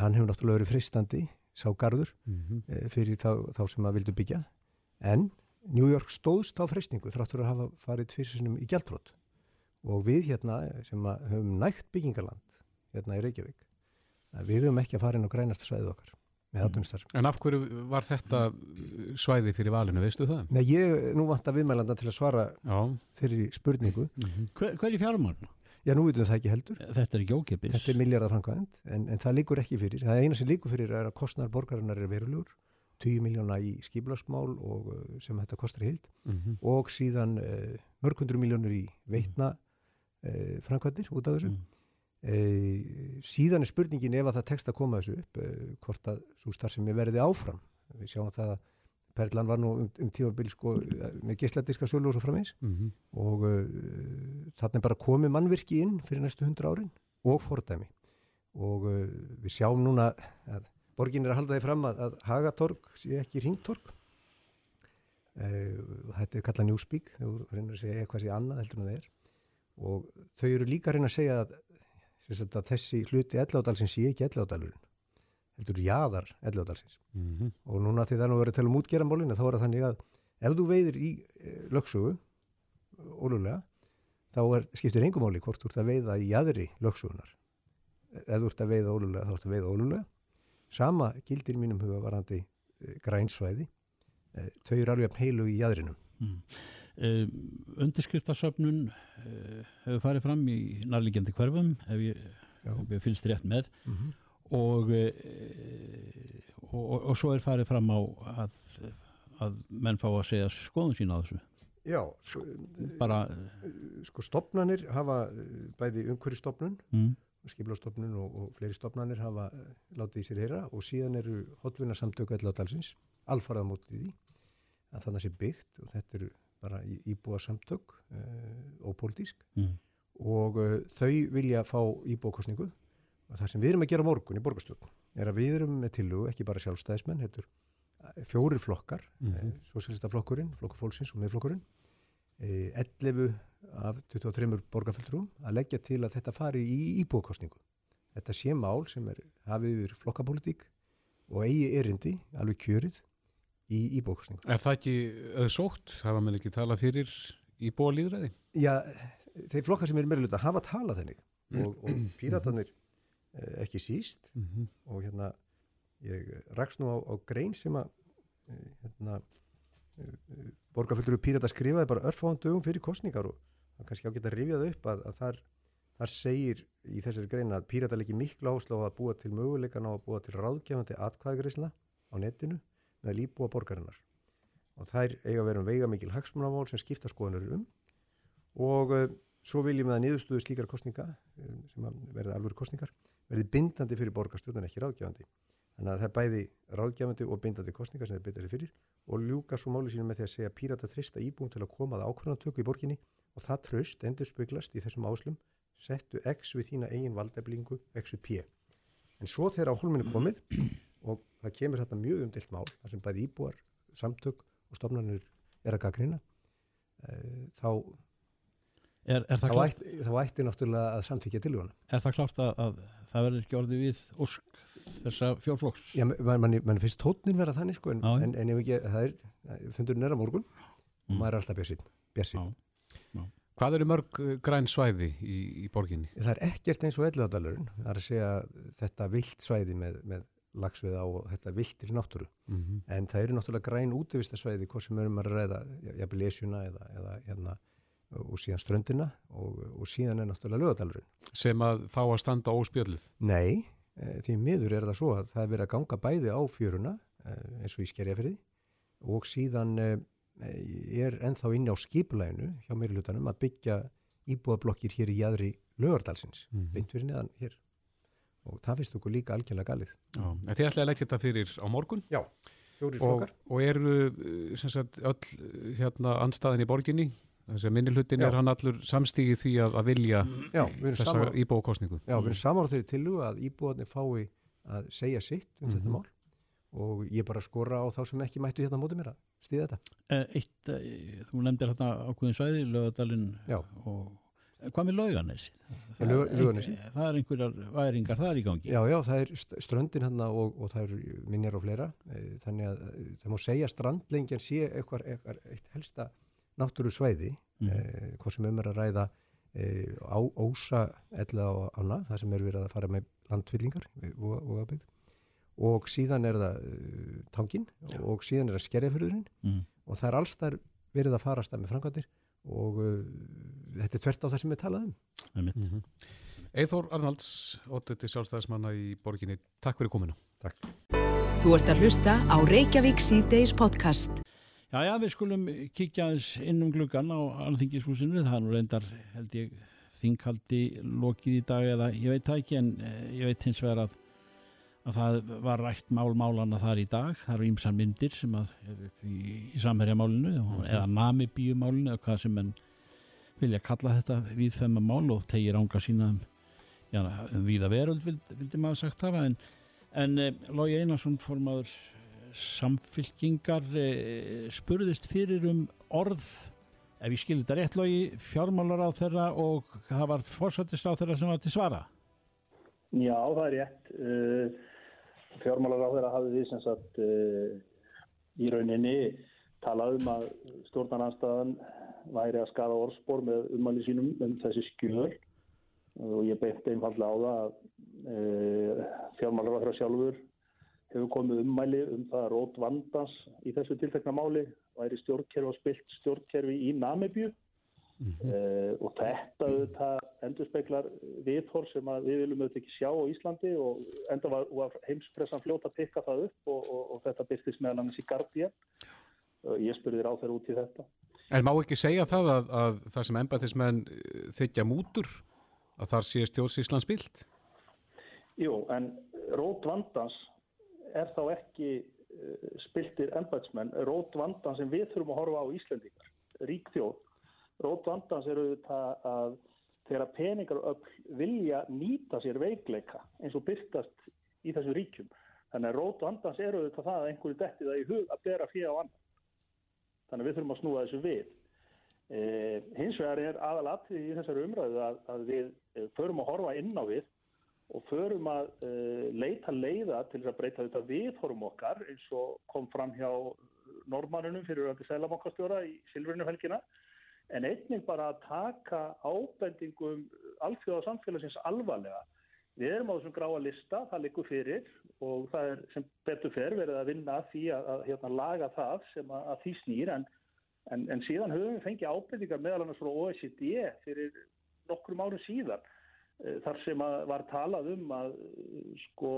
hann hefur náttúrulega verið fristandi sá garður mm e, fyrir þá, þá sem að vildu byggja. En New York stóðst á freystingu þráttur að hafa farið tvisinum í gjaldrótt og við hérna sem að höfum nægt byggingarland hérna í Reykjavík að við höfum ekki að fara inn á grænasta svæðið okkar með átunistar. En af hverju var þetta svæði fyrir valinu, veistu það? Nei, ég nú vant að viðmælanda til að svara Já, fyrir spurningu. Hver, hver er fjármagn? Já, nú veitum við það ekki heldur. Þetta er ekki ókipis. Þetta er miljardar framkvæmd, en, en það líkur ekki fyrir. Það eina sem líkur fyrir er að kostnar borgarinnar er verulegur, 10 miljóna í skiplarsmál og uh, sem þetta kostar hild mm og síðan uh, mörg hundru miljónur í veitna uh, framkvæmdir út af þessu. Mm. Uh, síðan er spurningin ef að það tekst að koma þessu upp, uh, hvort að svo starfsemi verði áfram. Við sjáum það að Perlan var nú um, um tímabil sko, með geisladiska sölu og svo framins -hmm. og uh, þarna er bara komið mannvirki inn fyrir næstu hundra árin og fordæmi og við sjáum núna að borgin er að halda því fram að, að Hagatorg sé ekki ringtorg uh, þetta er kallað njúsbík þau reynir að segja eitthvað sé annað heldur en það er. Og þau eru líka að reyna að segja að, að þessi hluti elládalsins sé ekki elládalurinn heldur jaðar elládalsins Mm og núna því það er nú verið að tala um útgeramálinu þá er það þannig að ef þú veiðir í e, lögsögu ólulega þá er, skiptir engum máli hvort þú ert að veiða í aðri lögsögunar ef þú ert að veiða ólulega þá ert að veiða ólulega sama gildir mínum huga varandi e, grænsvæði e, þau eru alveg heilu í aðrinum Mm. Uh, undirskriftasöfnun uh, hefur farið fram í nærlíkjandi hverfum ef ég, ef ég fylgst rétt með. Mm -hmm. og, uh, og, og, og svo er farið fram á að, að menn fá að segja skoðun sína á þessu. Já, sko, bara sko stopnanir hafa bæði umhverjastofnun mm, skiplástofnun og, og fleiri stopnanir hafa eh, látið í sér heyra og síðan eru hotvinna samtöku alladalsins alfarað mótið því að þannig sé byggt og þetta eru bara íbúa samtök uh, ópolítisk mm, og uh, þau vilja fá íbúakostningu og það sem við erum að gera morgun í borgarstjórn er að við erum með tillugu, ekki bara sjálfstæðismenn, er fjórir flokkar, mm. -hmm. sosialistaflokkurinn, flokkur fólksins og miðflokkurinn eh, 11 af 23 borgarfjöldrúm að leggja til að þetta fari í íbúakostningu. Þetta sé mál sem er hafið yfir flokkapólitík og eigi erindi, alveg kjörið, í íbúakostningu. Er það ekki auðsótt? Hafa menn ekki talað fyrir í bólíðræði? Já, þeir flokkar sem eru meira hluta hafa talað þennig og, og píratarnir eh, ekki síst Mm -hmm. og hérna Ég raks nú á, á grein sem að eh, hérna, eh, borgarfullur Pírata skrifaði bara örfáðan dögum fyrir kostningar og er kannski ágætt að rifja það upp að, að þar, þar segir í þessari grein að Pírata leikir miklu áherslu á að búa til möguleikan á að búa til ráðgefandi atkvæðgreisla á netinu með líbúa borgarinnar. Og þær eiga að vera um veiga mikil hagsmunavál sem skipta skoðanur um. Og uh, svo viljum við að niðurstuðu slíkar kostninga um, sem verða alvöru kostningar verði bindandi fyrir borgarstjórn en ekki ráðgefandi. Þannig að það er bæði ráðgefandi og bindandi kostningar sem þeir betari fyrir og ljúka svo máli sínum með því að segja pírata trista íbúin til að koma að ákvörðantöku í borginni og það tröst endur speglast í þessum áslum settu X við þína eigin valdeflingu X við P en svo þegar á holminu komið og það kemur þetta mjög umdilt mál þar sem bæði íbúar, samtök og stofnarnir er að gaggrina þá Er, er það þá ætti, þá ætti náttúrulega að samþykja tilvöna er það klárt að, að það verður ekki orðið við ósk þessa fjórflokks? Já, mann man, man finnst tótnin vera þannig sko en, en, en ef ekki, það er fundurinn er á morgun og Mm. maður er alltaf. Já. Hvað eru mörg uh, græn svæði í, í borginni? Það er ekkert eins og elluðadalurinn það er að segja þetta vilt svæði með, með lagsveið á og þetta viltir náttúru Mm -hmm. en það eru náttúrulega græn útvistasvæði hvort sem erum að ræða jafnvel lesjuna eða, eða hérna og síðan ströndina og, og síðan er náttúrulega lögadalurinn Sem að fá að standa óspjöldluð. Nei, e, því miður er það svo að það er verið að ganga bæði á fjöruna e, eins og í skerjafyrði og síðan e, er ennþá inni á skipulæginu hjá meiri hlutanum að byggja íbúðablokkir hér í jæðri lögardalsins, Mhm. beint fyrir neðan hér og það finnst okkur líka algjörlega galið. Þið ætlaði að leggja þetta fyrir á morgun Já, fjórir og, flokkar. og eru uh, sem sagt, öll uh, hérna, anstaðin í borginni. Þessi minni hlutin Já. er hann allur samstígi því að, að vilja Já, þessa íbókostningu. já, við erum saman á þeirri tillu að íbúðarnir fái að segja sitt um Mhm. þetta mál og ég bara skora á þá sem ekki mættu hérna á móti mér að stíða þetta. Eh, Eitt, eh, þú nefndir hérna ákveðin svæði, lögadalinn og eh, hvað með laugarnes? Laug- Laugarnesi? Það er einhverjar væringar þar í gangi. Já, já, það er st- ströndin hann og, og það eru minjar og fleira þannig að það má segja að strandlengjan sé eitthvað, eitthvað eitt helsta náttúru svæði Mhm. eh, hvað sem um er að ræða eh, á ósa eðla og ána það sem er verið að fara með landfyllingar og, og, og, og síðan er það uh, tangin og síðan er það skerjafyrðurinn Mm. og það er alls þar verið að fara að stað með framkvæmdir og uh, þetta er tvert á það sem við talaðum. Mm Eithór Arnalds, óttuti sjálfstæðismanna í borginni. Takk fyrir kominu. Þú ert að hlusta á Reykjavík C-Days podcast. Já, já, við skulum kíkja aðeins inn um gluggan á alþingishúsinu. Það er nú reyndar, held ég, þinghaldi lokið í dag eða ég veit það ekki en eh, ég veit hins vegar að, að það var rætt mál-málana þar í dag. Það eru ímsan myndir sem að í, í samherjamálinu og- eða namibíumálinu eða hvað sem menn vilja kalla þetta viðfemma mál og tegir ánga sína um, já, um víða veröld vildi, vildi maður sagt hafa en, en eh, Lógi Einarsson formaður samfylkingar eh, spurðist fyrir um orð ef ég skilir þetta rétt logi fjármálar á þeirra og það var fórsættist á þeirra sem var til svara Já, það er rétt. Fjármálar á þeirra hafði við sem sagt uh, í rauninni talað um að stjórnarnanstæðan væri að skada orðspor með umæli sínum um þessi skjöl. Og ég beint einfallega á það að fjármálar á þeirra sjálfur hefur komið ummæli um það að rót vandans í þessu tiltekna máli væri stjórnkerfi og spilt stjórnkerfi í Namibíu Uh, og þetta auðvitað endurspeglar viðhor sem að við viljum auðvitað ekki sjá á Íslandi og enda var, var heimspressan fljóta að pikka það upp og, og, og þetta byrstist meðal annars í Guardian. Uh, ég spurði ráð þeirra út í þetta. En má ekki segja það að, að það sem embættismenn uh, þykja mútur, að þar sé stjórnsíslan spilt? Jú, en rót vandans er þá ekki uh, spiltir embætsmenn, rót vandans sem við þurfum að horfa á Íslendingar, rík þjóð Rót vandans eru þetta að þegar peningar vilja nýta sér veikleika eins og byrtast í þessu ríkjum. Þannig að rót vandans eru þetta það að einhverju detti það í hug að bera fyrir á annan. Þannig að við þurfum að snúa þessu við. E, hins vegar er aðalatrið í þessari umræðu að, að við e, förum að horfa inn á við og förum að e, leita leiða til þess að breyta þetta viðhorfum okkar eins og kom fram hjá normannunum fyrir öndi sælabankastjóra í Silfrinu helgina en einnig bara að taka ábendingum alþjóða samfélagsins alvarlega. Við erum á þessum gráa lista, það likur fyrir og það er sem betur fer verið að vinna því að, að hérna, laga það sem að, að því snýr. En, en, en síðan höfum við fengið ábyrðingar meðal annars frá OECD fyrir nokkrum árum síðan uh, þar sem var talað um að uh, sko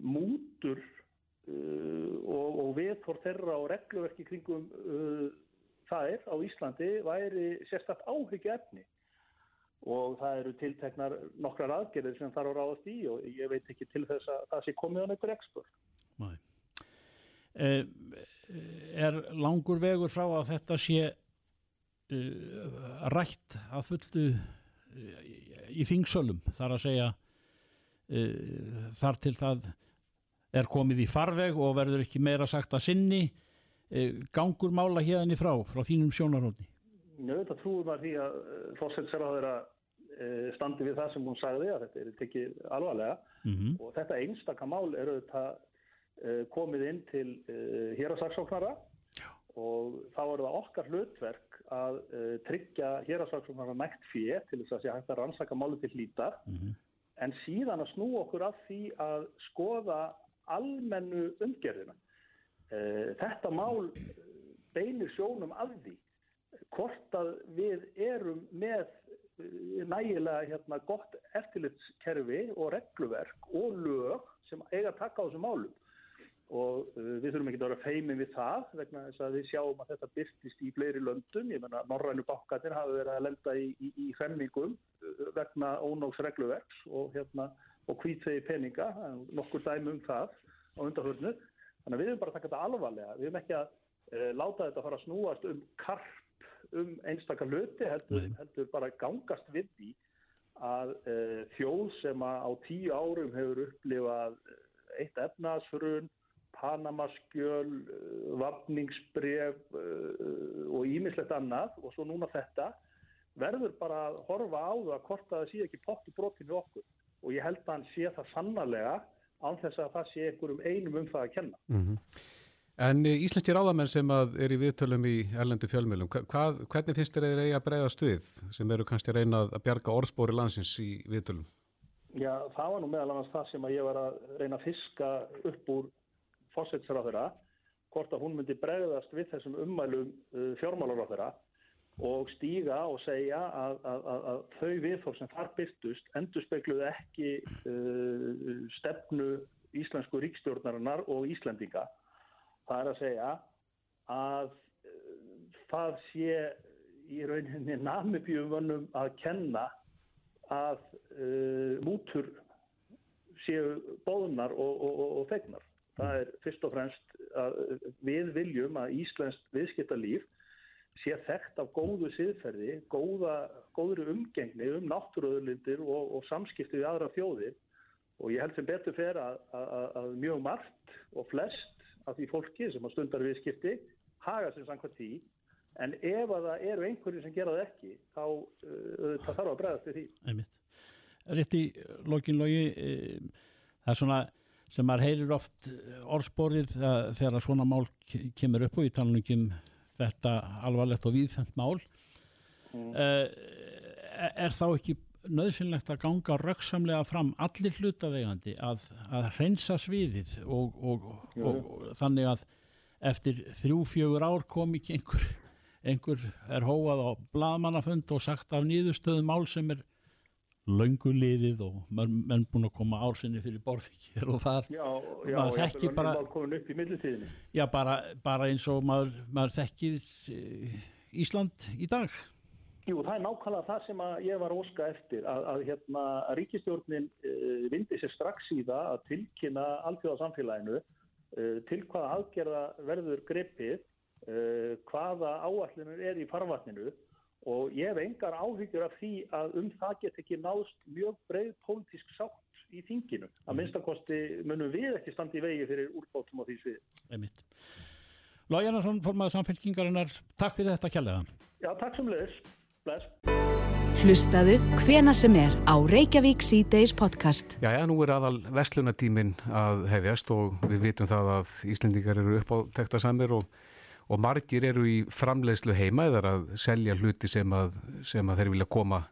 mútur uh, og, og viðhór þeirra og regluverki kringum þær á Íslandi væri sérstatt áhyggja efni og það eru tilteknar nokkrar aðgerðir sem þarf að ráðast í og ég veit ekki til þess að það sé komið á neikur eksport. Nei. Eh, er langur vegur frá að þetta sé uh, rætt að fullu uh, í þingsölum þar að segja þar til það er komið í farveg og verður ekki meira sagt að sinni gangur mála hérna í frá, frá þínum sjónarhóndi? Nau, þetta trúum að því að fórsetsar á þeirra Eh, standi við það sem hún sagði að þetta er tekið alvarlega mm -hmm. og þetta einstakka mál eru þetta eh, komið inn til eh, hérasaksóknara og þá eru það okkar hlutverk að tryggja hérasaksóknara nægt fyrir til þess að sé hægt að rannsaka máli til hlítar mm -hmm. en síðan að snú okkur af því að skoða almennu umgerðina. Þetta mál beinir sjónum af því hvort að við erum með nægilega hérna, gott eftirlitskerfi og regluverk og lög sem eiga að taka á þessum málum. Og við þurfum ekki að vera feimin við það vegna þess að við sjáum að þetta byrtist í fleiri löndum, ég menna Norrænu bakkatir hafa verið að lenda í, í, í femmingum vegna ónóks regluverks og hérna og kvítvegi peninga, nokkur dæmi um það á undarhörnu, þannig að við erum bara að taka þetta alvarlega, við erum ekki að uh, láta þetta fara að snúast um karp um einstakar hluti heldur, heldur bara gangast við því að uh, þjóð sem á tíu árum hefur upplifað eh, eitt efnaðsfrun, Panamaskjöl, uh, vapningsbref og ímislegt annað og svo núna þetta verður bara að horfa á það hvort að það sé ekki pottu brotinu okkur. Og ég held að hann sé það sannarlega án þess að það sé einhverjum einum um það að kenna. Mm -hmm. En Íslandski ráðamenn sem er í viðtölum í erlendu fjölmjölum, hvað, hvernig finnst þér þeir eiga að breyða stuð sem eru kannski að reyna að bjarga orðspóri landsins í viðtölum? Já, það var nú meðal annars það sem ég var að reyna að fiska upp úr fósetsráðura, hvort að hún myndi breyðast við þessum ummælum uh, fjármálaráðura og stíga og segja að, að, að, þau viðfór sem þar byrtust endur spekluðu ekki uh, stefnu íslensku ríkstjórnarinnar og Íslendinga Það er að segja að uh, það sé í rauninni namibjumvönnum að kenna að uh, mútur séu bóðunar og, og, og, og fegnar. Það er fyrst og fremst að við viljum að Íslands viðskiptalíf sé þekkt af góðu siðferði, góða, góðri umgengni um náttúruöðlindir og samskipti við aðra þjóðir. Og ég held sem betur fer að, að, að mjög margt og flest af því fólki sem á stundar viðskipti haga sem samkvæmt því. En ef að það eru einhverju sem gera það ekki þá uh, þarf að bregðast við því. Einmitt. Rétt í lokinlogi e, það er svona sem maður heyrir oft orðsporið þegar svona mál kemur upp og í talningum þetta alvarlegt og viðfengt mál mm. e, er þá ekki nöðsynlegt að ganga röksamlega fram allir hlutaveigandi að, að hreinsa sviðið og, og, og, og þannig að eftir þrjú, fjögur ár kom ekki einhver, einhver er hóað á bladmannafund og sagt af nýðustöðum mál sem er lönguliðið og menn búin að koma ársinni fyrir borðvíkjir og þar. Já, já, maður þekkir bara já, bara, bara eins og maður, maður þekkir eh, Ísland í dag. Jú, það er nákvæmlega það sem ég var óska eftir að, að, hérna, að ríkistjórnin uh, vindi sér strax í það að tilkynna alþjóðarsamfélaginu uh, til hvaða aðgerða verður greppið, uh, hvaða áallinur er í farvatninu og ég hef engar áhyggjur af því að um það get ekki náðst mjög breið pólitísk sátt í þinginu. Að mhm. minnstakosti munum við ekki standi í vegi fyrir úrbátum á því svið. Emitt. Lói Jannarsson, formadur samfélkingarinnar, takk fyrir þetta kjallega. Já, takk sem leiðis. Bless. Hlustaðu hvena sem er á Reykjavík C-Days podcast. Já, já, nú er aðal vestlunatímin að hefjast og við vitum það að Íslendingar eru upp á tekta samir og, og margir eru í framleiðslu heima eða að selja hluti sem að, sem að þeir vilja koma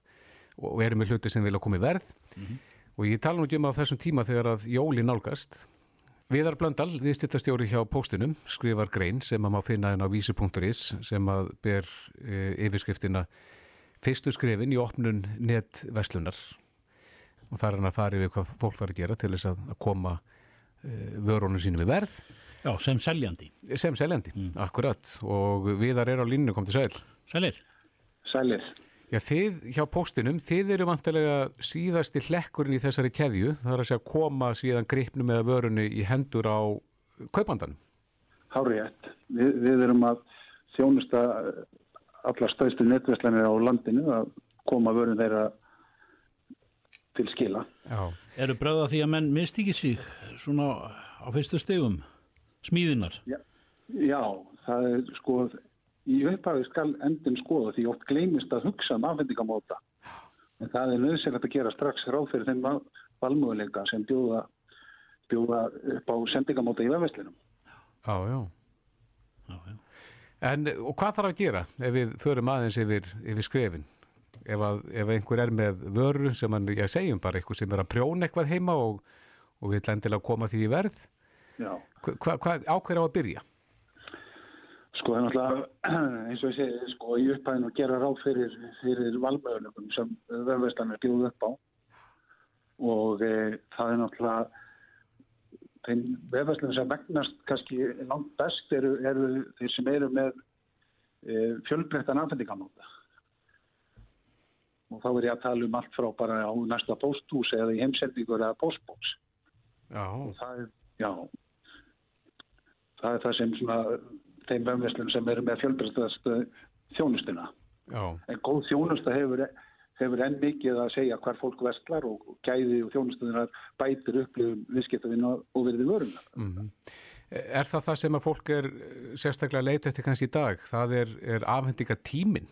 og eru með hluti sem vilja koma í verð. Mm -hmm. og ég tala nú ekki um á þessum tíma þegar að jóli nálgast Viðar Blöndal, viðstýttastjóri hjá póstinum, skrifar grein sem að má finna henn á vísi.is sem að ber e, yfirskriftina fyrstu skrifin í opnun netverslunar og það er hann að fara yfir hvað fólk þarf að gera til þess að, að koma e, vörunum sínum við verð Já, sem seljandi. sem seljandi, akkurat og Viðar er á línu, kom til sæl Sælir. Sælir. Já, þið hjá póstinum, þið eru vantilega síðasti hlekkurinn í þessari keðju, það er að segja að koma síðan gripnum eða vörunni í hendur á kaupandan. Hárétt. Við, við erum að þjónusta alla stöðstu netverslanir á landinu að koma vörun þeirra til skila. Já. Eru bröða því að menn misti ekki sig svona á fyrstu stegum? Smíðinar? Já, já það er sko, í upphafi skal endin skoða því oft gleymist að hugsa um afhendingamóta. En það er nöðsynlegt að gera strax ráð fyrir þeim valmöguleika sem bjóða, bjóða upp á sendingamóta í vefverslinum. Já, já. Já, já. En og hvað þarf að gera ef við förum aðeins yfir, yfir skrefin? Ef, að, ef einhver er með vöru sem hann, ég segjum bara eitthvað sem er að prjóna eitthvað heima og, og við lendilega koma því í verð, Já. hvað hva, áhver á að byrja? Sko það er náttúrulega eins og ég segi sko í upphæðinu að gera ráð fyrir, fyrir valmöðunum sem vefverslanir bjóðu upp á. Og e, það er náttúrulega þeim vefverslunum sem megnast kannski langt best eru, eru þeir sem eru með e, fjölbreyttan afhendingamóta og þá er ég að tala um allt frá bara á næsta pósthús eða í heimsendingur eða póstbóks. Já, og það er, já það er það sem svona þeim vefverslunum sem eru með fjölbreyttast þjónustuna já, en góð þjónusta hefur hefur enn mikið að segja hvar fólk vestlar og gæði og þjónustunar bætir upplifum viðskiptavinn og verði vöruna. mhm. Er það það sem að fólk er eh, sérstaklega leita eftir kannski í dag? Það er, er afhendinga tíminn?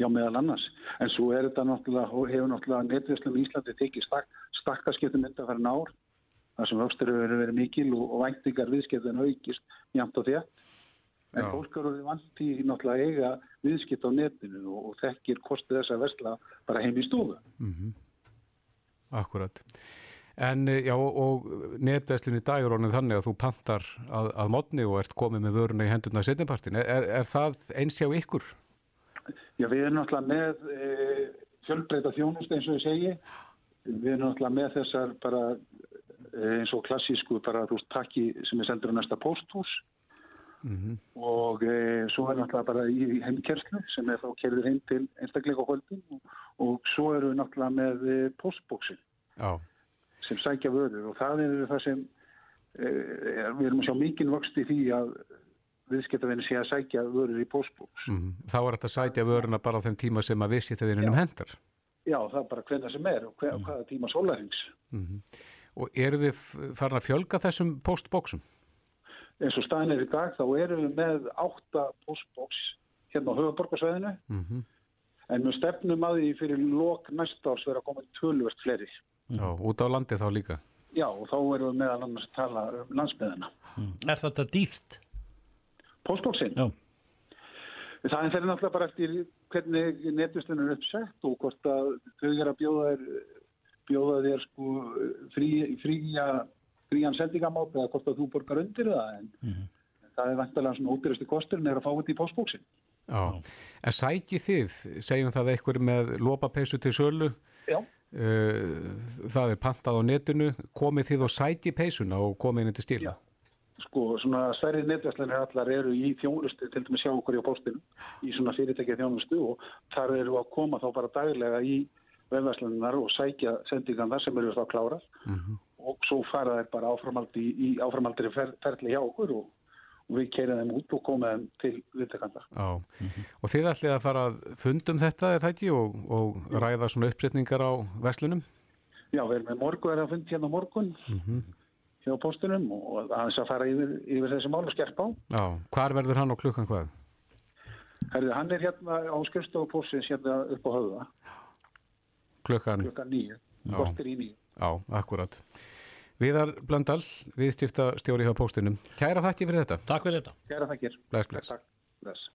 Já, meðal annars. En svo er þetta náttúrulega, hefur náttúrulega netvislum í Íslandi tekið stak, stakkaskiptum mynda fyrir nár, þar sem vöxtur hefur verið mikil og, og væntingar viðskiptin aukist mjönd og þétt. En Já. fólk eru vant í náttúrulega eiga viðskipt á netinu og, og þekkir kostið þess að vesla bara heim í stofu. Mm Akkurat. En eh, já, og netverslun í dag er orðin þannig að þú pantar að, að modni og ert komið með vöruna í hendurna í setjumpartin. Er, er, það eins hjá ykkur? Já, við erum náttúrulega með e, fjölbreyta þjónust eins og ég segi. Við erum náttúrulega með þessar bara eins og klassísku bara þú veist pakki sem er sendur á næsta pósthús. Mm og e, svo er náttúrulega bara í heimkerslu sem er þá kerður heim til einstakleika holdin og, og svo erum við náttúrulega með e, postbóksin Já, sem sækja vörur. Og það er það sem e, er, við erum að sjá mikinn vöxt í því að viðskiptavinni sé að sækja vörur í postbóks. mm þá er þetta að sætja vöruna bara á þeim tíma sem að viðskiptaðinum hendar. Já, það er bara hvernig sem er og hver, hvaða tíma sólarings. Mm Og eru þið farin að fjölga þessum postbóksum? eins og staðin er í dag þá erum við með átta postbox hérna á höfuborgarsvæðinu Mm en við stefnum að því fyrir lok næsta árs vera að koma tölvert fleiri. Já, út á landi þá líka. Já og þá erum við meðal annars að tala um landsbyðina. Er þetta dýrt? Postboxin? Já. Það er náttúrulega bara eftir hvernig netvistunum er uppsett og hvort að þau er að bjóða þér, bjóða þér sko frí, fríja, frían sendingamátt eða hvort að þú borgar undir það en það er vantilega svona ódýrastu kosturinn er að fá þetta í postbóksin. Já. En sæki þið, segjum það eitthvað með lopapeysu til sölu, Já. uh, það er pantað á netinu, komið þið og sæki peysuna og komið inn til skila? Sko, svona stærri netvæslanir allar eru í þjónustu, til dæmis sjá okkur í postinu, í svona fyrirtækja þjónustu og þar eru að koma þá bara daglega í vefvæslaninnar og sækja sendingarnar sem eru þá klárar Mhm. og svo fara þeir bara áframaldi í, áframaldri fer, ferli hjá okkur og, og við keira þeim út og koma þeim til viðtakanda. Já, og þið ætlið að fara að fundum þetta, er það ekki, og, og ræða svona uppsetningar á verslunum? Já, við erum með morgu er að fundi hérna morgun Mm hjá postunum og aðeins að fara yfir, yfir þessi mál og skerpa á. Já, hvar verður hann og klukkan hvað? Herðu, hann er hérna á skrifstofu postins hérna upp á höfða, Klukkan, klukkan nýju, Já. kortir í nýju. já, akkurat. Viðar Blöndal, viðstifta stjóri hjá póstinum. Kæra þakki fyrir þetta. Takk fyrir þetta. Kæra þakkir. Bless, bless. Takk. Bless.